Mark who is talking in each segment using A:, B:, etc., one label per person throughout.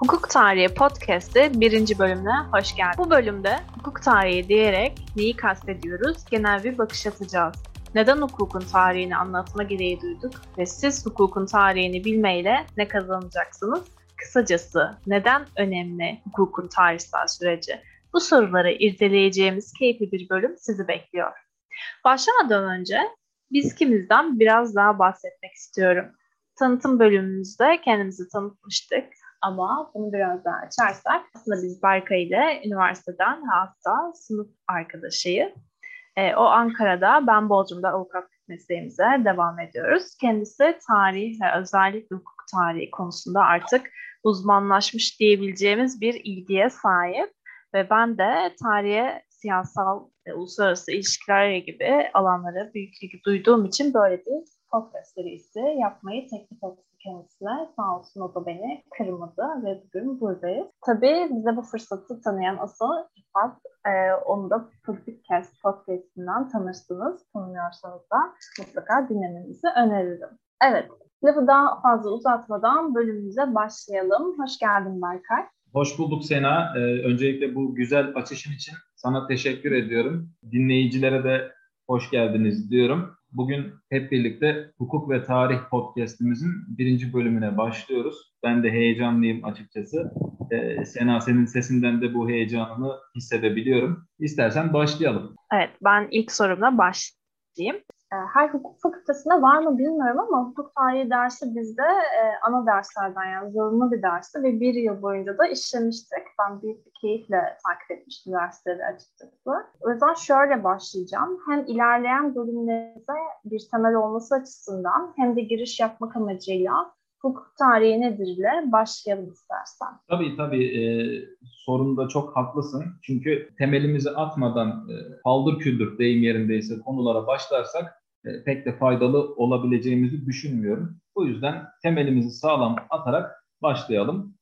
A: Hukuk Tarihi Podcast'ı birinci bölümüne hoş geldin. Bu bölümde hukuk tarihi diyerek neyi kastediyoruz genel bir bakış atacağız. Neden hukukun tarihini anlatma gereği duyduk ve siz hukukun tarihini bilmeyle ne kazanacaksınız? Kısacası neden önemli hukukun tarihsel süreci? Bu soruları irdeleyeceğimiz keyifli bir bölüm sizi bekliyor. Başlamadan önce biz kimizden biraz daha bahsetmek istiyorum. Tanıtım bölümümüzde kendimizi tanıtmıştık ama bunu biraz daha açarsak aslında biz Berkay ile üniversiteden hatta sınıf arkadaşıyız. E, o Ankara'da, ben Bodrum'da avukatlık mesleğimize devam ediyoruz. Kendisi tarih ve özellikle hukuk tarihi konusunda artık uzmanlaşmış diyebileceğimiz bir ilgiye sahip. Ve ben de tarihe, siyasal, e, uluslararası ilişkiler gibi alanlara büyük ilgi duyduğum için böyle bir podcast serisi yapmayı teklif ettim olsun o da beni kırmadı ve bugün buradayız. Tabii bize bu fırsatı tanıyan asıl İfat, e, onu da Politikcast podcast'inden tanırsınız. Tanımıyorsanız da mutlaka dinlemenizi öneririm. Evet, lafı daha fazla uzatmadan bölümümüze başlayalım. Hoş geldin Berkay.
B: Hoş bulduk Sena. Ee, öncelikle bu güzel açışın için sana teşekkür ediyorum. Dinleyicilere de hoş geldiniz diyorum. Bugün hep birlikte Hukuk ve Tarih podcastimizin birinci bölümüne başlıyoruz. Ben de heyecanlıyım açıkçası. Ee, Sena senin sesinden de bu heyecanını hissedebiliyorum. İstersen başlayalım.
A: Evet, ben ilk sorumla başlayayım. Ee, her hukuk fakültesinde var mı bilmiyorum ama hukuk tarihi dersi bizde e, ana derslerden yani zorunlu bir dersi ve bir yıl boyunca da işlemiştik. Ben büyük bir keyifle takip etmiştim dersleri açıkçası. O yüzden şöyle başlayacağım. Hem ilerleyen bölümlerimize bir temel olması açısından hem de giriş yapmak amacıyla hukuk tarihi nedir ile başlayalım istersen.
B: Tabii tabii e, sorunda çok haklısın. Çünkü temelimizi atmadan e, paldır küldür deyim yerindeyse konulara başlarsak e, pek de faydalı olabileceğimizi düşünmüyorum. Bu yüzden temelimizi sağlam atarak başlayalım.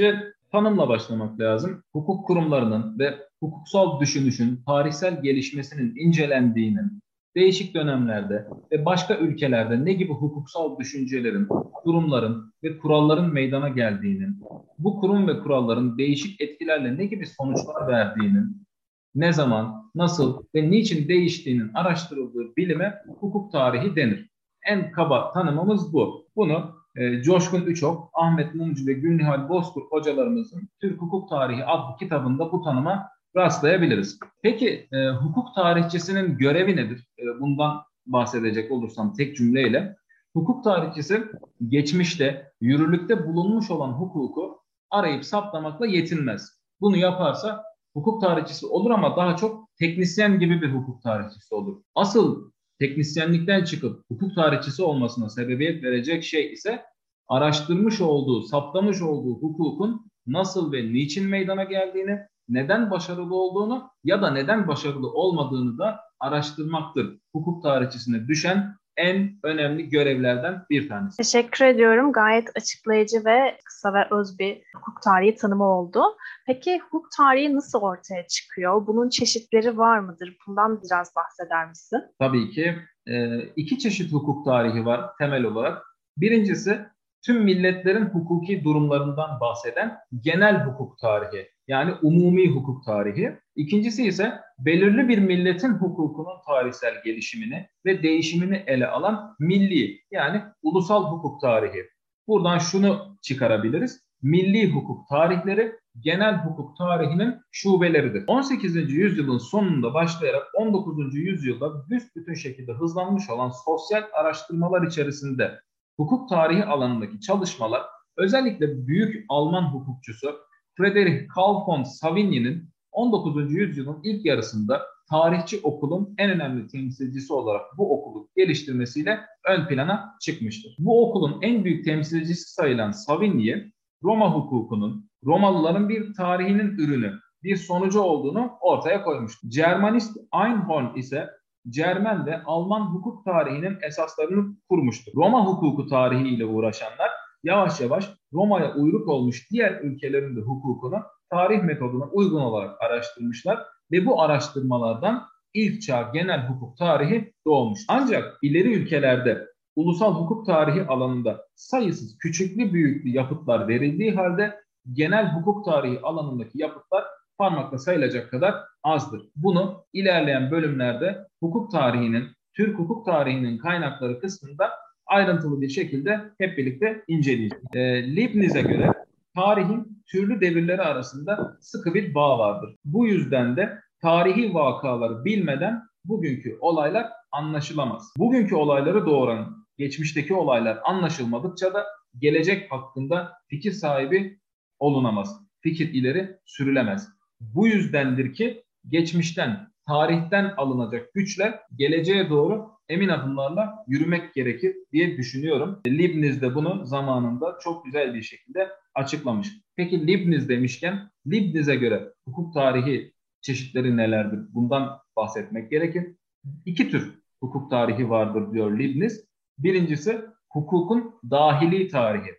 B: Önce tanımla başlamak lazım. Hukuk kurumlarının ve hukuksal düşünüşün tarihsel gelişmesinin incelendiğinin, değişik dönemlerde ve başka ülkelerde ne gibi hukuksal düşüncelerin, kurumların ve kuralların meydana geldiğinin, bu kurum ve kuralların değişik etkilerle ne gibi sonuçlar verdiğinin, ne zaman, nasıl ve niçin değiştiğinin araştırıldığı bilime hukuk tarihi denir. En kaba tanımımız bu. Bunu e, Coşkun Üçok, Ahmet Mumcu ve Gülnihal Bozkurt hocalarımızın Türk Hukuk Tarihi adlı kitabında bu tanıma rastlayabiliriz. Peki e, hukuk tarihçisinin görevi nedir? E, bundan bahsedecek olursam tek cümleyle. Hukuk tarihçisi geçmişte yürürlükte bulunmuş olan hukuku arayıp saptamakla yetinmez. Bunu yaparsa hukuk tarihçisi olur ama daha çok teknisyen gibi bir hukuk tarihçisi olur. Asıl teknisyenlikten çıkıp hukuk tarihçisi olmasına sebebiyet verecek şey ise araştırmış olduğu, saptamış olduğu hukukun nasıl ve niçin meydana geldiğini, neden başarılı olduğunu ya da neden başarılı olmadığını da araştırmaktır. Hukuk tarihçisine düşen en önemli görevlerden bir tanesi.
A: Teşekkür ediyorum. Gayet açıklayıcı ve kısa ve öz bir hukuk tarihi tanımı oldu. Peki hukuk tarihi nasıl ortaya çıkıyor? Bunun çeşitleri var mıdır? Bundan biraz bahseder misin?
B: Tabii ki. E, iki çeşit hukuk tarihi var temel olarak. Birincisi tüm milletlerin hukuki durumlarından bahseden genel hukuk tarihi yani umumi hukuk tarihi. İkincisi ise belirli bir milletin hukukunun tarihsel gelişimini ve değişimini ele alan milli yani ulusal hukuk tarihi. Buradan şunu çıkarabiliriz. Milli hukuk tarihleri genel hukuk tarihinin şubeleridir. 18. yüzyılın sonunda başlayarak 19. yüzyılda büsbütün şekilde hızlanmış olan sosyal araştırmalar içerisinde hukuk tarihi alanındaki çalışmalar özellikle büyük Alman hukukçusu Friedrich Karl von Savigny'nin 19. yüzyılın ilk yarısında tarihçi okulun en önemli temsilcisi olarak bu okulu geliştirmesiyle ön plana çıkmıştır. Bu okulun en büyük temsilcisi sayılan Savigny, Roma hukukunun, Romalıların bir tarihinin ürünü, bir sonucu olduğunu ortaya koymuştur. Germanist Einhorn ise Cermen ve Alman hukuk tarihinin esaslarını kurmuştur. Roma hukuku tarihiyle uğraşanlar yavaş yavaş Roma'ya uyruk olmuş diğer ülkelerin de hukukunu tarih metoduna uygun olarak araştırmışlar ve bu araştırmalardan ilk çağ genel hukuk tarihi doğmuş. Ancak ileri ülkelerde ulusal hukuk tarihi alanında sayısız küçüklü büyüklü yapıtlar verildiği halde genel hukuk tarihi alanındaki yapıtlar parmakla sayılacak kadar azdır. Bunu ilerleyen bölümlerde hukuk tarihinin, Türk hukuk tarihinin kaynakları kısmında ayrıntılı bir şekilde hep birlikte inceleyeceğiz. E, Leibniz'e göre tarihin türlü devirleri arasında sıkı bir bağ vardır. Bu yüzden de tarihi vakaları bilmeden bugünkü olaylar anlaşılamaz. Bugünkü olayları doğuran geçmişteki olaylar anlaşılmadıkça da gelecek hakkında fikir sahibi olunamaz. Fikir ileri sürülemez. Bu yüzdendir ki geçmişten, tarihten alınacak güçler geleceğe doğru emin adımlarla yürümek gerekir diye düşünüyorum. Leibniz de bunu zamanında çok güzel bir şekilde açıklamış. Peki Leibniz demişken Leibniz'e göre hukuk tarihi çeşitleri nelerdir? Bundan bahsetmek gerekir. İki tür hukuk tarihi vardır diyor Leibniz. Birincisi hukukun dahili tarihi.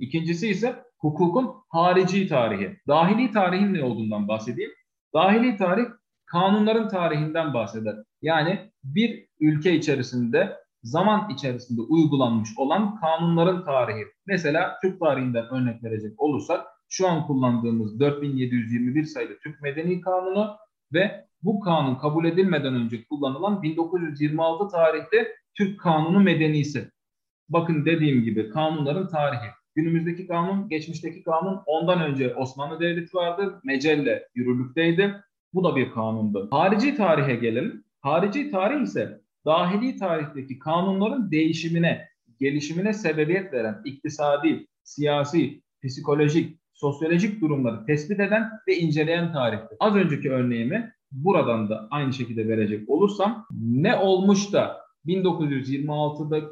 B: İkincisi ise hukukun harici tarihi. Dahili tarihin ne olduğundan bahsedeyim. Dahili tarih kanunların tarihinden bahseder. Yani bir ülke içerisinde zaman içerisinde uygulanmış olan kanunların tarihi. Mesela Türk tarihinden örnek verecek olursak şu an kullandığımız 4721 sayılı Türk Medeni Kanunu ve bu kanun kabul edilmeden önce kullanılan 1926 tarihte Türk Kanunu Medenisi. Bakın dediğim gibi kanunların tarihi. Günümüzdeki kanun, geçmişteki kanun ondan önce Osmanlı Devleti vardı. Mecelle yürürlükteydi. Bu da bir kanundu. Harici tarihe gelelim. Harici tarih ise dahili tarihteki kanunların değişimine, gelişimine sebebiyet veren iktisadi, siyasi, psikolojik, sosyolojik durumları tespit eden ve inceleyen tarihtir. Az önceki örneğimi buradan da aynı şekilde verecek olursam ne olmuş da 1926'da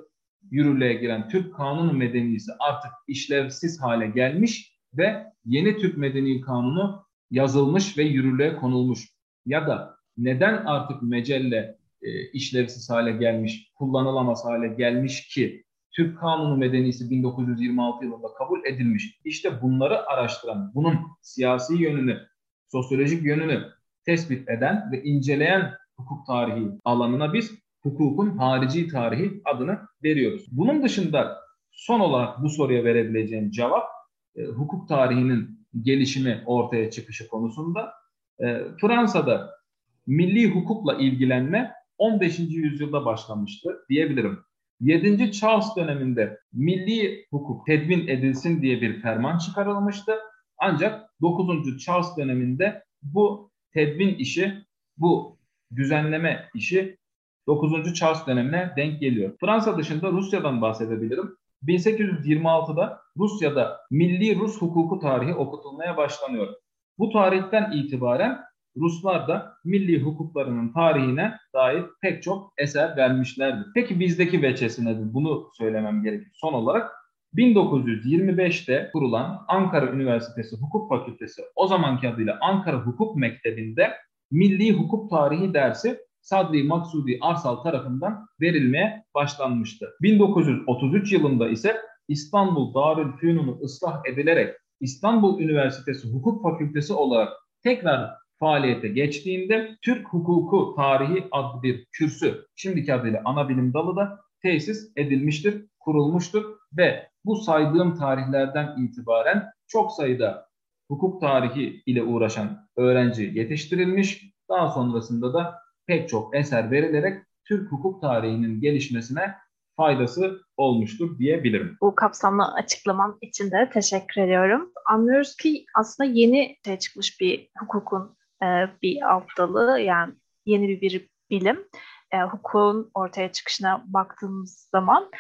B: yürürlüğe giren Türk Kanunu Medenisi artık işlevsiz hale gelmiş ve yeni Türk Medeni Kanunu yazılmış ve yürürlüğe konulmuş. Ya da neden artık mecelle e, işlevsiz hale gelmiş, kullanılamaz hale gelmiş ki Türk Kanunu Medenisi 1926 yılında kabul edilmiş. İşte bunları araştıran, bunun siyasi yönünü, sosyolojik yönünü tespit eden ve inceleyen hukuk tarihi alanına biz hukukun harici tarihi adını veriyoruz. Bunun dışında son olarak bu soruya verebileceğim cevap e, hukuk tarihinin gelişimi ortaya çıkışı konusunda e, Fransa'da milli hukukla ilgilenme 15. yüzyılda başlamıştı diyebilirim. 7. Charles döneminde milli hukuk tedvin edilsin diye bir ferman çıkarılmıştı. Ancak 9. Charles döneminde bu tedvin işi, bu düzenleme işi 9. Charles dönemine denk geliyor. Fransa dışında Rusya'dan bahsedebilirim. 1826'da Rusya'da milli Rus hukuku tarihi okutulmaya başlanıyor. Bu tarihten itibaren Ruslar da milli hukuklarının tarihine dair pek çok eser vermişlerdir. Peki bizdeki veçesi nedir? Bunu söylemem gerekir. Son olarak 1925'te kurulan Ankara Üniversitesi Hukuk Fakültesi o zamanki adıyla Ankara Hukuk Mektebi'nde Milli Hukuk Tarihi dersi Sadri Maksudi Arsal tarafından verilmeye başlanmıştı. 1933 yılında ise İstanbul Darül Fünun'u ıslah edilerek İstanbul Üniversitesi Hukuk Fakültesi olarak tekrar faaliyete geçtiğinde Türk Hukuku Tarihi adlı bir kürsü şimdiki adıyla ana bilim dalı da tesis edilmiştir, kurulmuştur ve bu saydığım tarihlerden itibaren çok sayıda hukuk tarihi ile uğraşan öğrenci yetiştirilmiş. Daha sonrasında da pek çok eser verilerek Türk hukuk tarihinin gelişmesine faydası olmuştur diyebilirim.
A: Bu kapsamlı açıklaman için de teşekkür ediyorum. Anlıyoruz ki aslında yeni şey çıkmış bir hukukun e, bir alt dalı yani yeni bir, bir bilim. E, hukukun ortaya çıkışına baktığımız zaman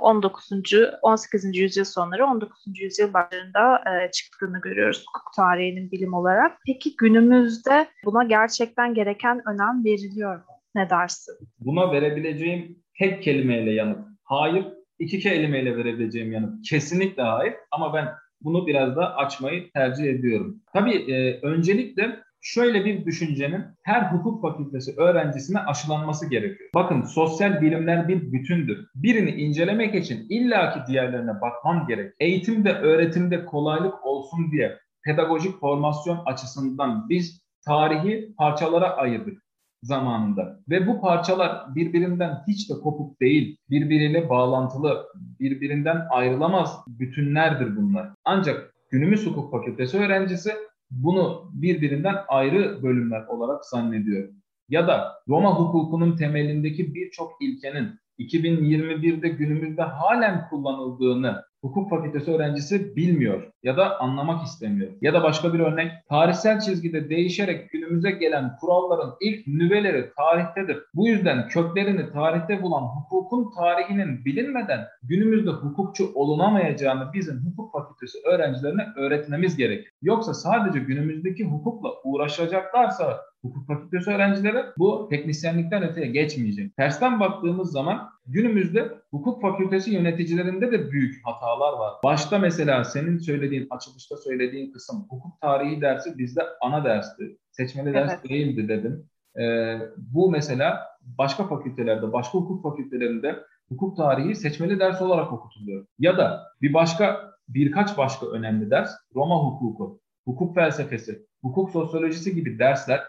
A: 19. E, 18. yüzyıl sonları 19. yüzyıl başlarında e, çıktığını görüyoruz hukuk tarihinin bilim olarak. Peki günümüzde buna gerçekten gereken önem veriliyor mu? Ne dersin?
B: Buna verebileceğim tek kelimeyle yanıt hayır. İki kelimeyle verebileceğim yanıt kesinlikle hayır. Ama ben bunu biraz da açmayı tercih ediyorum. Tabii e, öncelikle şöyle bir düşüncenin her hukuk fakültesi öğrencisine aşılanması gerekiyor. Bakın sosyal bilimler bir bütündür. Birini incelemek için illaki diğerlerine bakmam gerek. Eğitimde, öğretimde kolaylık olsun diye pedagojik formasyon açısından biz tarihi parçalara ayırdık zamanında. Ve bu parçalar birbirinden hiç de kopuk değil, birbiriyle bağlantılı, birbirinden ayrılamaz bütünlerdir bunlar. Ancak günümüz hukuk fakültesi öğrencisi bunu birbirinden ayrı bölümler olarak zannediyor. Ya da Roma hukukunun temelindeki birçok ilkenin 2021'de günümüzde halen kullanıldığını hukuk fakültesi öğrencisi bilmiyor ya da anlamak istemiyor. Ya da başka bir örnek, tarihsel çizgide değişerek günümüze gelen kuralların ilk nüveleri tarihtedir. Bu yüzden köklerini tarihte bulan hukukun tarihinin bilinmeden günümüzde hukukçu olunamayacağını bizim hukuk fakültesi öğrencilerine öğretmemiz gerek. Yoksa sadece günümüzdeki hukukla uğraşacaklarsa hukuk fakültesi öğrencileri bu teknisyenlikten öteye geçmeyecek. Tersten baktığımız zaman günümüzde hukuk fakültesi yöneticilerinde de büyük hatalar var. Başta mesela senin söylediğin, açılışta söylediğin kısım hukuk tarihi dersi bizde ana dersti. Seçmeli ders evet. değildi dedim. Ee, bu mesela başka fakültelerde, başka hukuk fakültelerinde hukuk tarihi seçmeli ders olarak okutuluyor. Ya da bir başka birkaç başka önemli ders Roma hukuku, hukuk felsefesi, hukuk sosyolojisi gibi dersler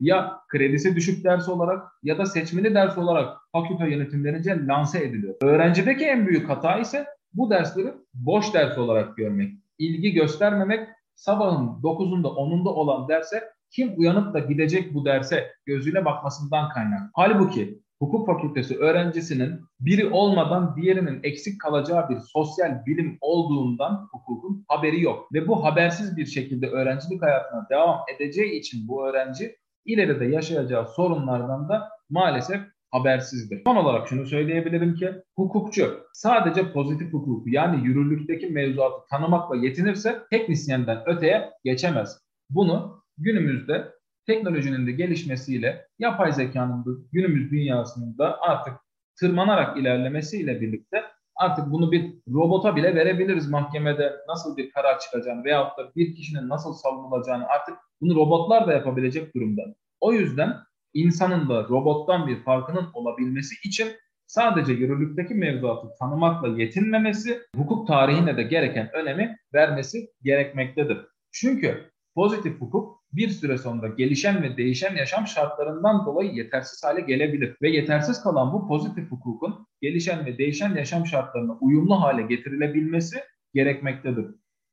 B: ya kredisi düşük ders olarak ya da seçmeli ders olarak fakülte yönetimlerince lanse ediliyor. Öğrencideki en büyük hata ise bu dersleri boş ders olarak görmek, ilgi göstermemek, sabahın 9'unda 10'unda olan derse kim uyanıp da gidecek bu derse gözüne bakmasından kaynak. Halbuki hukuk fakültesi öğrencisinin biri olmadan diğerinin eksik kalacağı bir sosyal bilim olduğundan hukukun haberi yok. Ve bu habersiz bir şekilde öğrencilik hayatına devam edeceği için bu öğrenci ileride yaşayacağı sorunlardan da maalesef habersizdir. Son olarak şunu söyleyebilirim ki hukukçu sadece pozitif hukuku yani yürürlükteki mevzuatı tanımakla yetinirse teknisyenden öteye geçemez. Bunu günümüzde teknolojinin de gelişmesiyle yapay zekanın da günümüz dünyasında artık tırmanarak ilerlemesiyle birlikte artık bunu bir robota bile verebiliriz mahkemede nasıl bir karar çıkacağını veyahut da bir kişinin nasıl savunulacağını artık bunu robotlar da yapabilecek durumda. O yüzden insanın da robottan bir farkının olabilmesi için sadece yürürlükteki mevzuatı tanımakla yetinmemesi, hukuk tarihine de gereken önemi vermesi gerekmektedir. Çünkü pozitif hukuk bir süre sonra gelişen ve değişen yaşam şartlarından dolayı yetersiz hale gelebilir. Ve yetersiz kalan bu pozitif hukukun gelişen ve değişen yaşam şartlarına uyumlu hale getirilebilmesi gerekmektedir.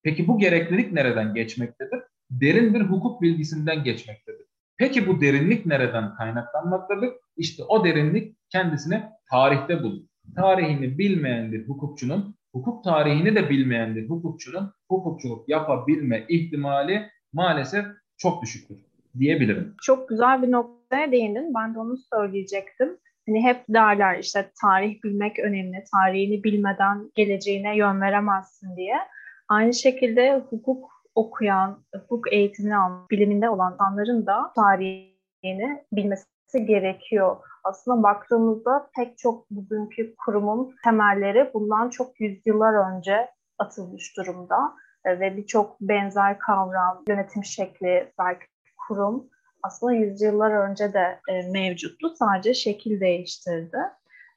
B: Peki bu gereklilik nereden geçmektedir? Derin bir hukuk bilgisinden geçmektedir. Peki bu derinlik nereden kaynaklanmaktadır? İşte o derinlik kendisini tarihte bulur. Tarihini bilmeyen bir hukukçunun, hukuk tarihini de bilmeyen bir hukukçunun hukukçuluk yapabilme ihtimali maalesef çok düşüktür diyebilirim.
A: Çok güzel bir noktaya değindin. Ben de onu söyleyecektim. Hani hep derler işte tarih bilmek önemli, tarihini bilmeden geleceğine yön veremezsin diye. Aynı şekilde hukuk okuyan, hukuk eğitimini alan, biliminde olan insanların da tarihini bilmesi gerekiyor. Aslında baktığımızda pek çok bugünkü kurumun temelleri bundan çok yüzyıllar önce atılmış durumda ve birçok benzer kavram, yönetim şekli, belki kurum aslında yüzyıllar önce de e, mevcuttu. Sadece şekil değiştirdi.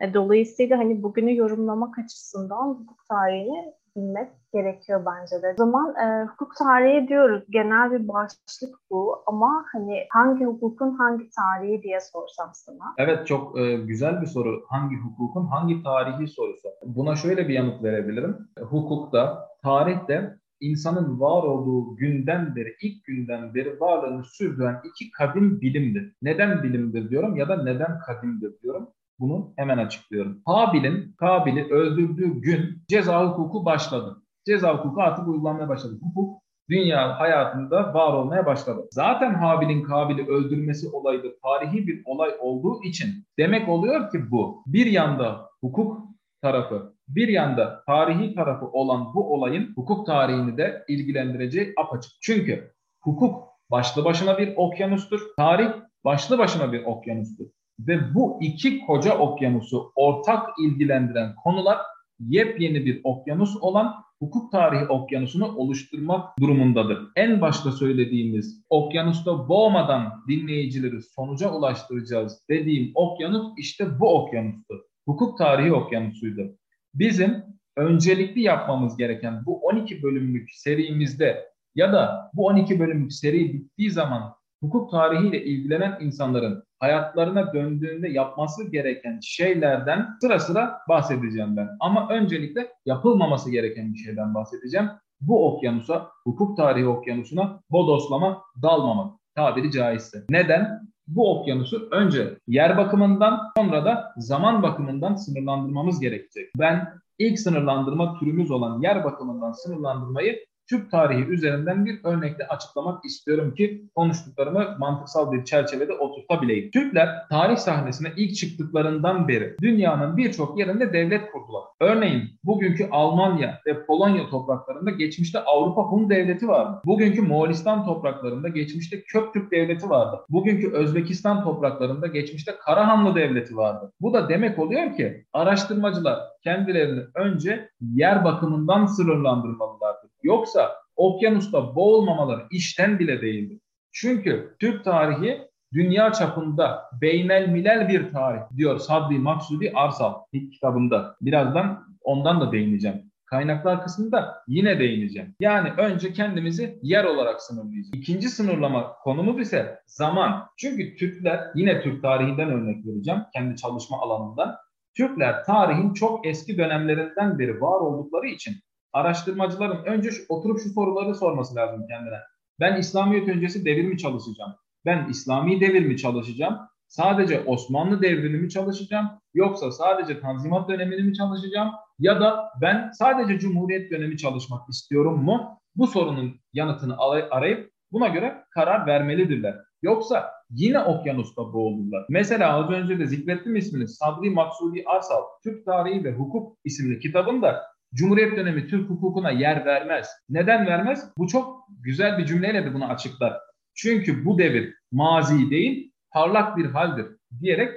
A: E, dolayısıyla hani bugünü yorumlamak açısından hukuk tarihini bilmek gerekiyor bence de. O zaman e, hukuk tarihi diyoruz. Genel bir başlık bu ama hani hangi hukukun hangi tarihi diye sorsam sana.
B: Evet çok e, güzel bir soru. Hangi hukukun hangi tarihi sorusu. Buna şöyle bir yanıt verebilirim. Hukukta, tarihte insanın var olduğu günden beri, ilk günden beri varlığını sürdüren iki kadim bilimdir. Neden bilimdir diyorum ya da neden kadimdir diyorum. Bunu hemen açıklıyorum. Habil'in Kabil'i öldürdüğü gün ceza hukuku başladı. Ceza hukuku artık uygulanmaya başladı. Hukuk dünya hayatında var olmaya başladı. Zaten Habil'in Kabil'i öldürmesi olayı da tarihi bir olay olduğu için demek oluyor ki bu bir yanda hukuk tarafı, bir yanda tarihi tarafı olan bu olayın hukuk tarihini de ilgilendireceği apaçık. Çünkü hukuk başlı başına bir okyanustur. Tarih başlı başına bir okyanustur. Ve bu iki koca okyanusu ortak ilgilendiren konular yepyeni bir okyanus olan hukuk tarihi okyanusunu oluşturmak durumundadır. En başta söylediğimiz okyanusta boğmadan dinleyicileri sonuca ulaştıracağız dediğim okyanus işte bu okyanustu. Hukuk tarihi okyanusuydu. Bizim öncelikli yapmamız gereken bu 12 bölümlük serimizde ya da bu 12 bölümlük seri bittiği zaman hukuk tarihiyle ilgilenen insanların hayatlarına döndüğünde yapması gereken şeylerden sıra sıra bahsedeceğim ben. Ama öncelikle yapılmaması gereken bir şeyden bahsedeceğim. Bu okyanusa, hukuk tarihi okyanusuna bodoslama dalmamak tabiri caizse. Neden? Bu okyanusu önce yer bakımından sonra da zaman bakımından sınırlandırmamız gerekecek. Ben ilk sınırlandırma türümüz olan yer bakımından sınırlandırmayı Türk tarihi üzerinden bir örnekle açıklamak istiyorum ki konuştuklarımı mantıksal bir çerçevede oturtabileyim. Türkler tarih sahnesine ilk çıktıklarından beri dünyanın birçok yerinde devlet kurdular. Örneğin bugünkü Almanya ve Polonya topraklarında geçmişte Avrupa Hun devleti vardı. Bugünkü Moğolistan topraklarında geçmişte Köktürk devleti vardı. Bugünkü Özbekistan topraklarında geçmişte Karahanlı devleti vardı. Bu da demek oluyor ki araştırmacılar kendilerini önce yer bakımından sınırlandırmalılardır. Yoksa okyanusta boğulmamaları işten bile değildir. Çünkü Türk tarihi dünya çapında beynel milel bir tarih diyor Sadri Maksudi Arsal ilk kitabında. Birazdan ondan da değineceğim. Kaynaklar kısmında yine değineceğim. Yani önce kendimizi yer olarak sınırlayacağız. İkinci sınırlama konumuz ise zaman. Çünkü Türkler, yine Türk tarihinden örnek vereceğim kendi çalışma alanından. Türkler tarihin çok eski dönemlerinden beri var oldukları için araştırmacıların önce şu, oturup şu soruları sorması lazım kendine. Ben İslamiyet öncesi devir mi çalışacağım? Ben İslami devir mi çalışacağım? Sadece Osmanlı devrini mi çalışacağım? Yoksa sadece Tanzimat dönemini mi çalışacağım? Ya da ben sadece Cumhuriyet dönemi çalışmak istiyorum mu? Bu sorunun yanıtını arayıp buna göre karar vermelidirler. Yoksa yine okyanusta boğulurlar. Mesela az önce de zikrettim ismini Sadri Maksudi Arsal, Türk Tarihi ve Hukuk isimli kitabında Cumhuriyet dönemi Türk hukukuna yer vermez. Neden vermez? Bu çok güzel bir cümleyle de bunu açıklar. Çünkü bu devir mazi değil, parlak bir haldir diyerek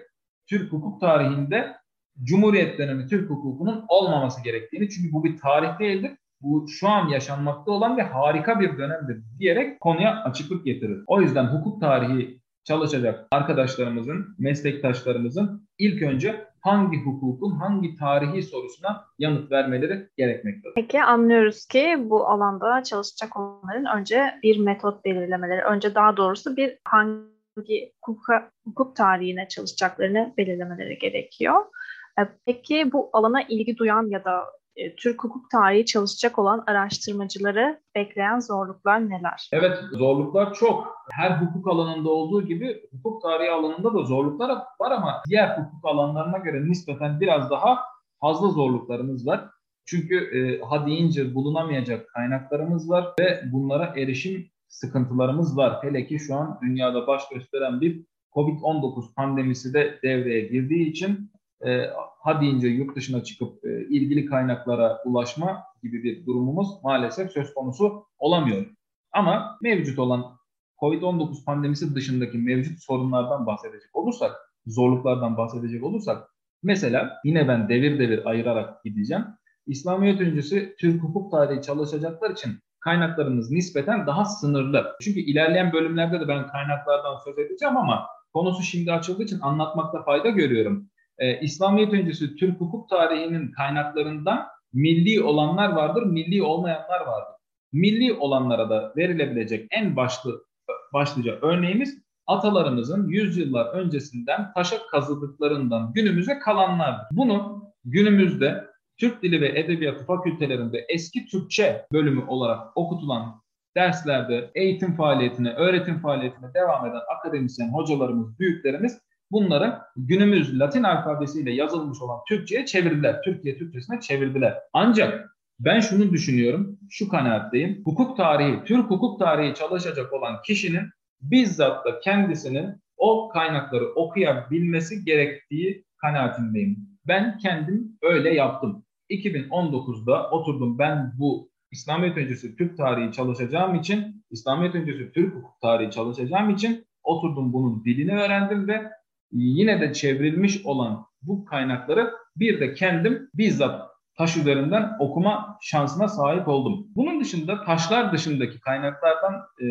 B: Türk hukuk tarihinde Cumhuriyet dönemi Türk hukukunun olmaması gerektiğini çünkü bu bir tarih değildir. Bu şu an yaşanmakta olan ve harika bir dönemdir diyerek konuya açıklık getirir. O yüzden hukuk tarihi çalışacak arkadaşlarımızın, meslektaşlarımızın ilk önce hangi hukukun hangi tarihi sorusuna yanıt vermeleri gerekmektedir.
A: Peki anlıyoruz ki bu alanda çalışacak olanların önce bir metot belirlemeleri, önce daha doğrusu bir hangi hukuka, hukuk tarihine çalışacaklarını belirlemeleri gerekiyor. E, peki bu alana ilgi duyan ya da e, Türk hukuk tarihi çalışacak olan araştırmacıları bekleyen zorluklar neler?
B: Evet, zorluklar çok. Her hukuk alanında olduğu gibi hukuk tarihi alanında da zorluklar var ama diğer hukuk alanlarına göre nispeten biraz daha fazla zorluklarımız var. Çünkü e, ha deyince bulunamayacak kaynaklarımız var ve bunlara erişim sıkıntılarımız var. Hele ki şu an dünyada baş gösteren bir Covid-19 pandemisi de devreye girdiği için e, ha deyince yurt dışına çıkıp e, ilgili kaynaklara ulaşma gibi bir durumumuz maalesef söz konusu olamıyor. Ama mevcut olan COVID-19 pandemisi dışındaki mevcut sorunlardan bahsedecek olursak, zorluklardan bahsedecek olursak, mesela yine ben devir devir ayırarak gideceğim. İslamiyet öncesi Türk hukuk tarihi çalışacaklar için kaynaklarımız nispeten daha sınırlı. Çünkü ilerleyen bölümlerde de ben kaynaklardan söz edeceğim ama konusu şimdi açıldığı için anlatmakta fayda görüyorum e, İslamiyet öncesi Türk hukuk tarihinin kaynaklarından milli olanlar vardır, milli olmayanlar vardır. Milli olanlara da verilebilecek en başlı başlıca örneğimiz atalarımızın yüzyıllar öncesinden taşa kazıdıklarından günümüze kalanlardır. Bunu günümüzde Türk Dili ve Edebiyatı fakültelerinde eski Türkçe bölümü olarak okutulan derslerde eğitim faaliyetine, öğretim faaliyetine devam eden akademisyen hocalarımız, büyüklerimiz bunları günümüz Latin alfabesiyle yazılmış olan Türkçe'ye çevirdiler. Türkiye Türkçesine çevirdiler. Ancak ben şunu düşünüyorum, şu kanaatteyim. Hukuk tarihi, Türk hukuk tarihi çalışacak olan kişinin bizzat da kendisinin o kaynakları okuyabilmesi gerektiği kanaatindeyim. Ben kendim öyle yaptım. 2019'da oturdum ben bu İslamiyet öncesi Türk tarihi çalışacağım için, İslamiyet öncesi Türk hukuk tarihi çalışacağım için oturdum bunun dilini öğrendim ve yine de çevrilmiş olan bu kaynakları bir de kendim bizzat taş üzerinden okuma şansına sahip oldum. Bunun dışında taşlar dışındaki kaynaklardan e,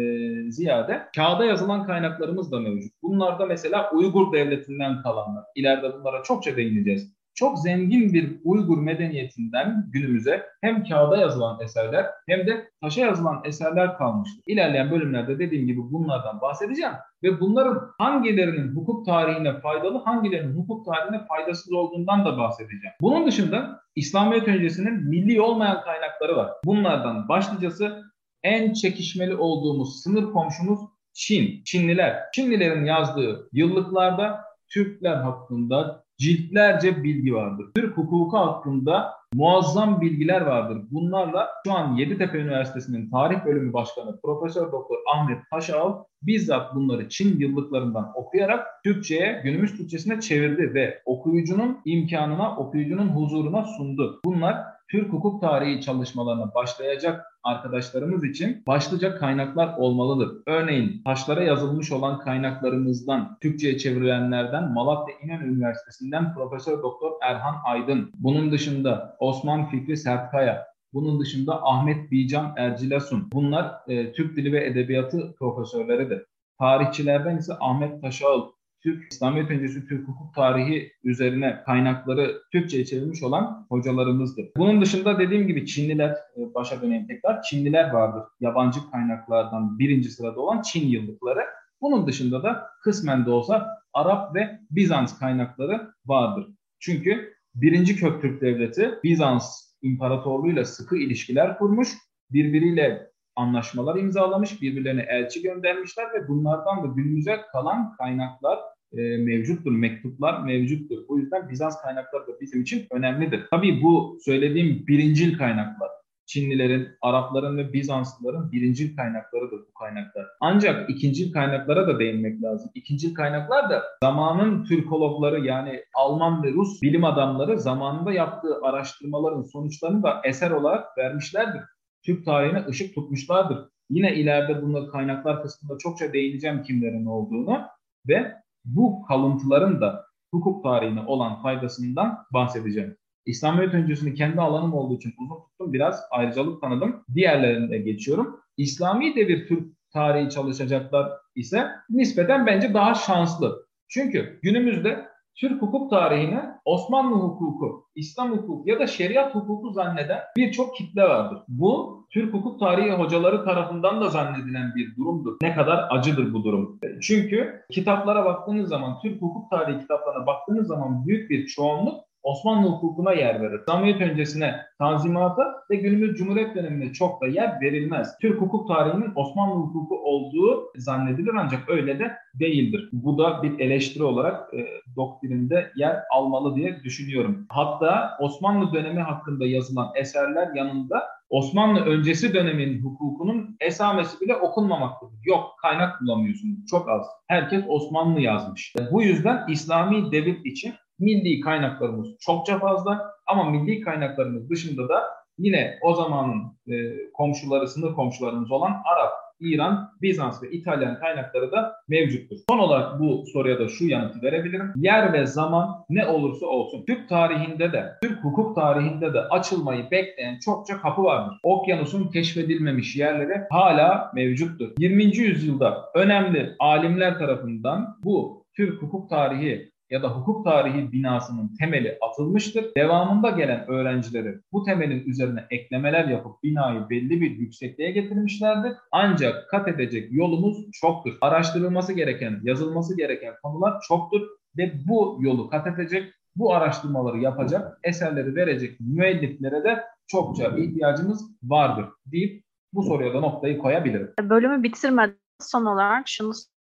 B: ziyade kağıda yazılan kaynaklarımız da mevcut. Bunlarda mesela Uygur devletinden kalanlar. İleride bunlara çokça değineceğiz. Çok zengin bir Uygur medeniyetinden günümüze hem kağıda yazılan eserler hem de taşa yazılan eserler kalmıştır. İlerleyen bölümlerde dediğim gibi bunlardan bahsedeceğim ve bunların hangilerinin hukuk tarihine faydalı, hangilerinin hukuk tarihine faydasız olduğundan da bahsedeceğim. Bunun dışında İslamiyet öncesinin milli olmayan kaynakları var. Bunlardan başlıcası en çekişmeli olduğumuz sınır komşumuz Çin, Çinliler. Çinlilerin yazdığı yıllıklarda Türkler hakkında ciltlerce bilgi vardır. Türk hukuku hakkında muazzam bilgiler vardır. Bunlarla şu an Yeditepe Üniversitesi'nin tarih bölümü başkanı Profesör Doktor Ahmet Taşal bizzat bunları Çin yıllıklarından okuyarak Türkçe'ye, günümüz Türkçesine çevirdi ve okuyucunun imkanına, okuyucunun huzuruna sundu. Bunlar Türk hukuk tarihi çalışmalarına başlayacak arkadaşlarımız için başlıca kaynaklar olmalıdır. Örneğin taşlara yazılmış olan kaynaklarımızdan, Türkçe'ye çevrilenlerden Malatya İnönü Üniversitesi'nden Profesör Doktor Erhan Aydın. Bunun dışında Osman Fikri Sertkaya, bunun dışında Ahmet Bican Ercilasun. Bunlar e, Türk Dili ve Edebiyatı profesörleridir. Tarihçilerden ise Ahmet Taşağıl, Türk İslamiyet öncesi Türk hukuk tarihi üzerine kaynakları Türkçe'ye çevirmiş olan hocalarımızdır. Bunun dışında dediğim gibi Çinliler, e, başa döneyim tekrar, Çinliler vardır. Yabancı kaynaklardan birinci sırada olan Çin yıllıkları. Bunun dışında da kısmen de olsa Arap ve Bizans kaynakları vardır. Çünkü birinci Köktürk Devleti Bizans İmparatorluğu'yla sıkı ilişkiler kurmuş, birbiriyle anlaşmalar imzalamış, birbirlerine elçi göndermişler ve bunlardan da günümüze kalan kaynaklar e, mevcuttur, mektuplar mevcuttur. O yüzden Bizans kaynakları da bizim için önemlidir. Tabii bu söylediğim birincil kaynaklar. Çinlilerin, Arapların ve Bizanslıların birincil kaynaklarıdır bu kaynaklar. Ancak ikincil kaynaklara da değinmek lazım. İkincil kaynaklar da zamanın Türkologları yani Alman ve Rus bilim adamları zamanında yaptığı araştırmaların sonuçlarını da eser olarak vermişlerdir. Türk tarihine ışık tutmuşlardır. Yine ileride bunları kaynaklar kısmında çokça değineceğim kimlerin olduğunu ve bu kalıntıların da hukuk tarihine olan faydasından bahsedeceğim. İslamiyet öncesini kendi alanım olduğu için uzun tuttum. Biraz ayrıcalık tanıdım. Diğerlerine geçiyorum. İslami devir Türk tarihi çalışacaklar ise nispeten bence daha şanslı. Çünkü günümüzde Türk hukuk tarihine Osmanlı hukuku, İslam hukuku ya da şeriat hukuku zanneden birçok kitle vardır. Bu Türk hukuk tarihi hocaları tarafından da zannedilen bir durumdur. Ne kadar acıdır bu durum. Çünkü kitaplara baktığınız zaman, Türk hukuk tarihi kitaplarına baktığınız zaman büyük bir çoğunluk Osmanlı hukukuna yer verir. İslamiyet öncesine tanzimata ve günümüz Cumhuriyet dönemine çok da yer verilmez. Türk hukuk tarihinin Osmanlı hukuku olduğu zannedilir ancak öyle de değildir. Bu da bir eleştiri olarak e, doktrinde yer almalı diye düşünüyorum. Hatta Osmanlı dönemi hakkında yazılan eserler yanında Osmanlı öncesi dönemin hukukunun esamesi bile okunmamaktadır. Yok kaynak bulamıyorsunuz. Çok az. Herkes Osmanlı yazmış. Bu yüzden İslami devlet için milli kaynaklarımız çokça fazla ama milli kaynaklarımız dışında da yine o zamanın e, komşuları, sınır komşularımız olan Arap, İran, Bizans ve İtalyan kaynakları da mevcuttur. Son olarak bu soruya da şu yanıtı verebilirim. Yer ve zaman ne olursa olsun Türk tarihinde de, Türk hukuk tarihinde de açılmayı bekleyen çokça kapı vardır. Okyanusun keşfedilmemiş yerleri hala mevcuttur. 20. yüzyılda önemli alimler tarafından bu Türk hukuk tarihi ya da hukuk tarihi binasının temeli atılmıştır. Devamında gelen öğrencileri bu temelin üzerine eklemeler yapıp binayı belli bir yüksekliğe getirmişlerdir. Ancak kat edecek yolumuz çoktur. Araştırılması gereken, yazılması gereken konular çoktur ve bu yolu kat edecek, bu araştırmaları yapacak, eserleri verecek müelliflere de çokça ihtiyacımız vardır deyip bu soruya da noktayı koyabilirim.
A: Bölümü bitirmeden son olarak şunu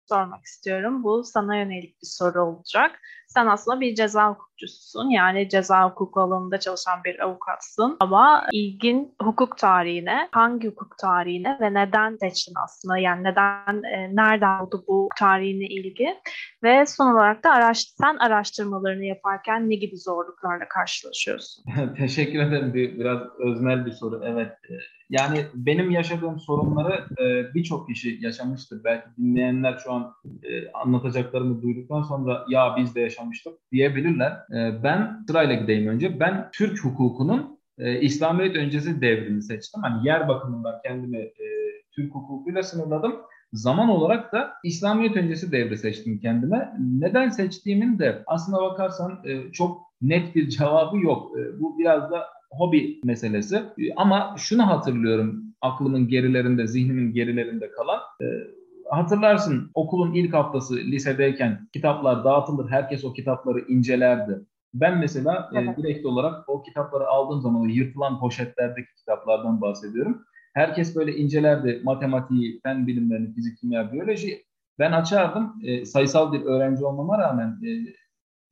A: sormak istiyorum. Bu sana yönelik bir soru olacak. Sen aslında bir ceza hukukçusun. Yani ceza hukuku alanında çalışan bir avukatsın. Ama ilgin hukuk tarihine, hangi hukuk tarihine ve neden seçtin aslında? Yani neden, e, nereden oldu bu tarihine ilgi? Ve son olarak da araş sen araştırmalarını yaparken ne gibi zorluklarla karşılaşıyorsun?
B: Teşekkür ederim. Bir, biraz öznel bir soru. Evet. Yani benim yaşadığım sorunları e, birçok kişi yaşamıştır. Belki dinleyenler şu an e, anlatacaklarımı duyduktan sonra ya biz de yaşamıştık diyebilirler. E, ben sırayla gideyim önce. Ben Türk hukukunun e, İslamiyet öncesi devrini seçtim. Hani yer bakımından kendimi e, Türk hukukuyla sınırladım. Zaman olarak da İslamiyet öncesi devri seçtim kendime. Neden seçtiğimin de aslına bakarsan e, çok net bir cevabı yok. E, bu biraz da hobi meselesi. E, ama şunu hatırlıyorum aklımın gerilerinde, zihnimin gerilerinde kalan. E, hatırlarsın okulun ilk haftası lisedeyken kitaplar dağıtılır. Herkes o kitapları incelerdi. Ben mesela e, direkt olarak o kitapları aldığım zaman o yırtılan poşetlerdeki kitaplardan bahsediyorum. Herkes böyle incelerdi matematiği, fen bilimlerini, fizik, kimya, biyoloji. Ben açardım. E, sayısal bir öğrenci olmama rağmen e,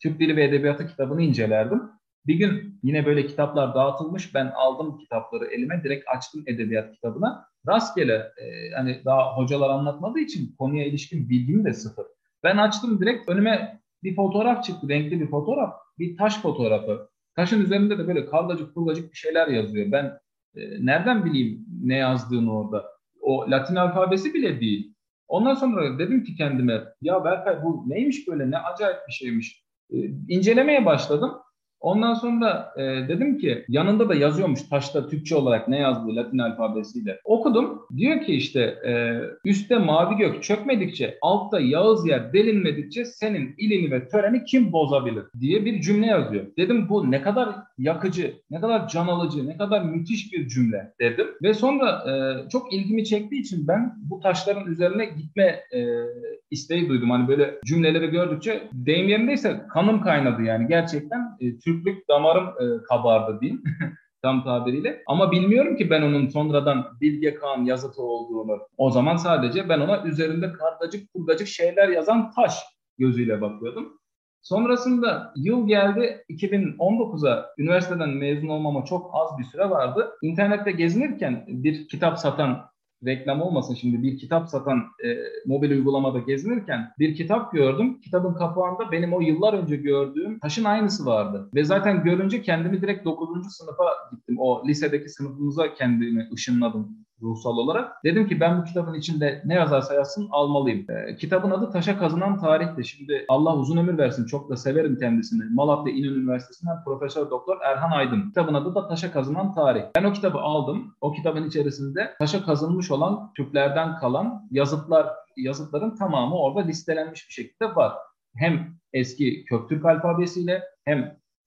B: Türk Dili ve Edebiyatı kitabını incelerdim. Bir gün yine böyle kitaplar dağıtılmış. Ben aldım kitapları elime direkt açtım edebiyat kitabına. Rastgele e, hani daha hocalar anlatmadığı için konuya ilişkin bilgim de sıfır. Ben açtım direkt önüme bir fotoğraf çıktı. Renkli bir fotoğraf. Bir taş fotoğrafı. Taşın üzerinde de böyle karlacık kurlacık bir şeyler yazıyor. Ben e, nereden bileyim ne yazdığını orada? O Latin alfabesi bile değil. Ondan sonra dedim ki kendime ya Berkay bu neymiş böyle ne acayip bir şeymiş. E, incelemeye başladım. Ondan sonra e, dedim ki yanında da yazıyormuş taşta Türkçe olarak ne yazdığı Latin alfabesiyle. Okudum. Diyor ki işte e, üstte mavi gök çökmedikçe altta Yağız yer delinmedikçe senin ilini ve töreni kim bozabilir diye bir cümle yazıyor. Dedim bu ne kadar yakıcı, ne kadar can alıcı, ne kadar müthiş bir cümle dedim. Ve sonra e, çok ilgimi çektiği için ben bu taşların üzerine gitme e, isteği duydum. Hani böyle cümleleri gördükçe deyim yerindeyse kanım kaynadı yani gerçekten e, Türklük damarım e, kabardı diyeyim. tam tabiriyle. Ama bilmiyorum ki ben onun sonradan Bilge Kağan yazıtı olduğunu. O zaman sadece ben ona üzerinde kargacık kurgacık şeyler yazan taş gözüyle bakıyordum. Sonrasında yıl geldi 2019'a üniversiteden mezun olmama çok az bir süre vardı. İnternette gezinirken bir kitap satan reklam olmasın şimdi bir kitap satan e, mobil uygulamada gezinirken bir kitap gördüm. Kitabın kapağında benim o yıllar önce gördüğüm taşın aynısı vardı. Ve zaten görünce kendimi direkt 9. sınıfa gittim. O lisedeki sınıfımıza kendimi ışınladım ruhsal olarak. Dedim ki ben bu kitabın içinde ne yazarsa yazsın almalıyım. E, kitabın adı Taşa Kazınan Tarih'ti. Şimdi Allah uzun ömür versin. Çok da severim kendisini. Malatya İnönü Üniversitesi'nden Profesör Doktor Erhan Aydın. Kitabın adı da Taşa Kazınan Tarih. Ben o kitabı aldım. O kitabın içerisinde taşa kazınmış olan Türklerden kalan yazıtlar yazıtların tamamı orada listelenmiş bir şekilde var. Hem eski Köktürk alfabesiyle hem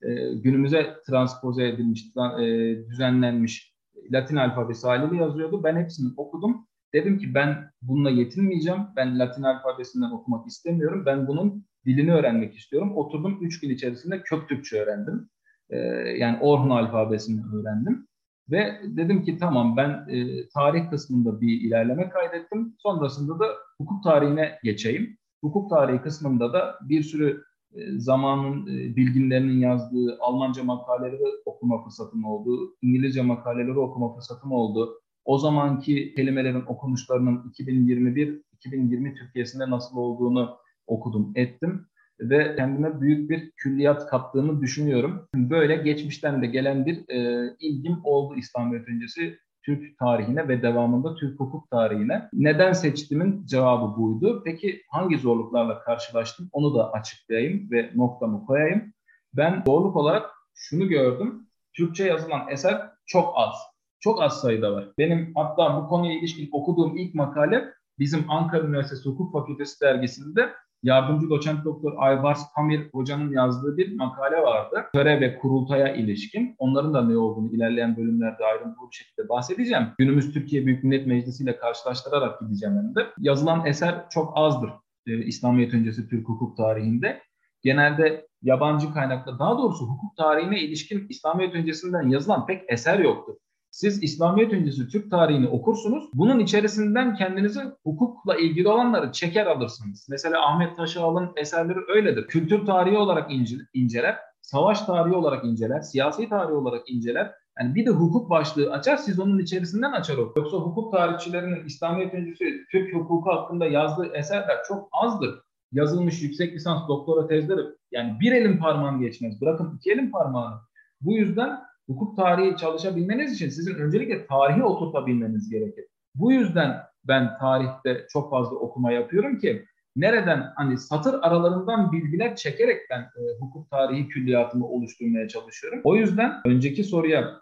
B: e, günümüze transpoze edilmiş, e, düzenlenmiş Latin alfabesi haliyle yazıyordu. Ben hepsini okudum. Dedim ki ben bununla yetinmeyeceğim. Ben Latin alfabesinden okumak istemiyorum. Ben bunun dilini öğrenmek istiyorum. Oturdum 3 gün içerisinde kök Türkçe öğrendim. Ee, yani Orhun alfabesini öğrendim. Ve dedim ki tamam ben e, tarih kısmında bir ilerleme kaydettim. Sonrasında da hukuk tarihine geçeyim. Hukuk tarihi kısmında da bir sürü e, zamanın e, bilginlerinin yazdığı Almanca makaleleri okuma fırsatım oldu. İngilizce makaleleri okuma fırsatım oldu. O zamanki kelimelerin okunuşlarının 2021-2020 Türkiye'sinde nasıl olduğunu okudum, ettim ve kendime büyük bir külliyat kattığını düşünüyorum. Böyle geçmişten de gelen bir e, ilgim oldu İslamiyet öncesi Türk tarihine ve devamında Türk hukuk tarihine. Neden seçtiğimin cevabı buydu. Peki hangi zorluklarla karşılaştım onu da açıklayayım ve noktamı koyayım. Ben zorluk olarak şunu gördüm. Türkçe yazılan eser çok az. Çok az sayıda var. Benim hatta bu konuya ilişkin okuduğum ilk makale bizim Ankara Üniversitesi Hukuk Fakültesi dergisinde yardımcı doçent doktor Ayvars Pamir hocanın yazdığı bir makale vardı. Töre ve kurultaya ilişkin. Onların da ne olduğunu ilerleyen bölümlerde ayrıntılı bir şekilde bahsedeceğim. Günümüz Türkiye Büyük Millet Meclisi ile karşılaştırarak gideceğim hem de. Yazılan eser çok azdır e, İslamiyet öncesi Türk hukuk tarihinde. Genelde yabancı kaynaklı, daha doğrusu hukuk tarihine ilişkin İslamiyet öncesinden yazılan pek eser yoktur. Siz İslamiyet öncesi Türk tarihini okursunuz. Bunun içerisinden kendinizi hukukla ilgili olanları çeker alırsınız. Mesela Ahmet Taşağal'ın eserleri öyledir. Kültür tarihi olarak inceler, savaş tarihi olarak inceler, siyasi tarihi olarak inceler. Yani bir de hukuk başlığı açar, siz onun içerisinden açar o. Yoksa hukuk tarihçilerinin İslamiyet öncesi Türk hukuku hakkında yazdığı eserler çok azdır. Yazılmış yüksek lisans doktora tezleri yani bir elin parmağını geçmez. Bırakın iki elin parmağını. Bu yüzden hukuk tarihi çalışabilmeniz için sizin öncelikle tarihi oturtabilmeniz gerekir. Bu yüzden ben tarihte çok fazla okuma yapıyorum ki nereden hani satır aralarından bilgiler çekerek ben e, hukuk tarihi külliyatımı oluşturmaya çalışıyorum. O yüzden önceki soruya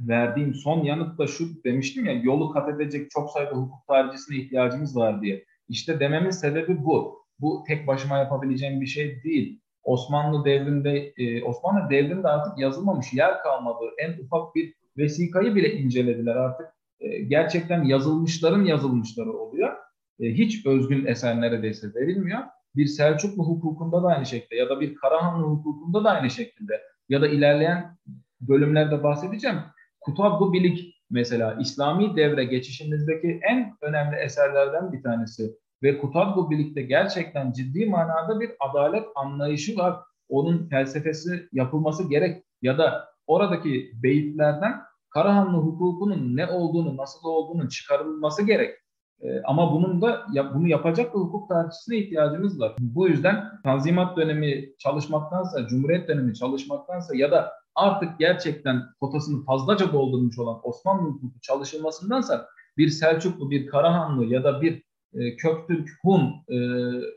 B: verdiğim son yanıt da şu demiştim ya yolu kat edecek çok sayıda hukuk tarihçisine ihtiyacımız var diye. İşte dememin sebebi bu. Bu tek başıma yapabileceğim bir şey değil. Osmanlı devrinde e, Osmanlı devrinde artık yazılmamış yer kalmadı. En ufak bir vesikayı bile incelediler artık. E, gerçekten yazılmışların yazılmışları oluyor. E, hiç özgün eser neredeyse verilmiyor. Bir Selçuklu hukukunda da aynı şekilde ya da bir Karahanlı hukukunda da aynı şekilde ya da ilerleyen bölümlerde bahsedeceğim. Kutabı Bilik mesela İslami devre geçişimizdeki en önemli eserlerden bir tanesi ve Kutabı Bilik'te gerçekten ciddi manada bir adalet anlayışı var. Onun felsefesi yapılması gerek ya da oradaki beyitlerden Karahanlı hukukunun ne olduğunu, nasıl olduğunu çıkarılması gerek. Ee, ama bunun da ya, bunu yapacak bir hukuk tarihçisine ihtiyacımız var. Bu yüzden Tanzimat dönemi çalışmaktansa, Cumhuriyet dönemi çalışmaktansa ya da artık gerçekten kotasını fazlaca doldurmuş olan Osmanlı hukuku çalışılmasındansa bir Selçuklu, bir Karahanlı ya da bir e, Köktürk, Hun e,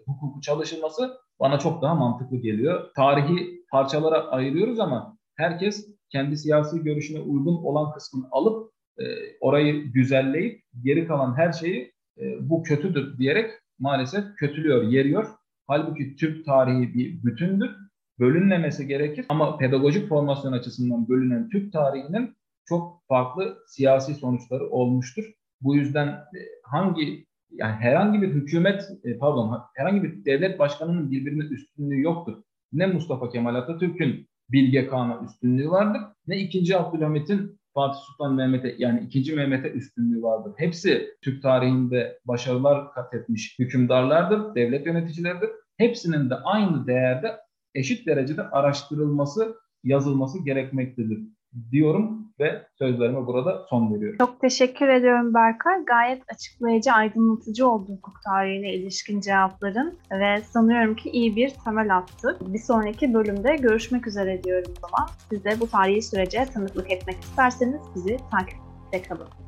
B: hukuku çalışılması bana çok daha mantıklı geliyor. Tarihi parçalara ayırıyoruz ama herkes kendi siyasi görüşüne uygun olan kısmını alıp e, orayı güzelleyip geri kalan her şeyi e, bu kötüdür diyerek maalesef kötülüyor, yeriyor. Halbuki Türk tarihi bir bütündür. Bölünmemesi gerekir ama pedagojik formasyon açısından bölünen Türk tarihinin çok farklı siyasi sonuçları olmuştur. Bu yüzden e, hangi yani herhangi bir hükümet e, pardon herhangi bir devlet başkanının birbirine üstünlüğü yoktur. Ne Mustafa Kemal Atatürk'ün Bilge Kağan'a üstünlüğü vardır ne 2. Abdülhamit'in Fatih Sultan Mehmet'e yani 2. Mehmet'e üstünlüğü vardır. Hepsi Türk tarihinde başarılar kat etmiş hükümdarlardır, devlet yöneticileridir. Hepsinin de aynı değerde eşit derecede araştırılması, yazılması gerekmektedir diyorum ve sözlerime burada son veriyorum.
A: Çok teşekkür ediyorum Berkay. Gayet açıklayıcı, aydınlatıcı oldu hukuk tarihine ilişkin cevapların ve sanıyorum ki iyi bir temel attı. Bir sonraki bölümde görüşmek üzere diyorum o zaman. Siz de bu tarihi sürece tanıklık etmek isterseniz bizi takipte kalın.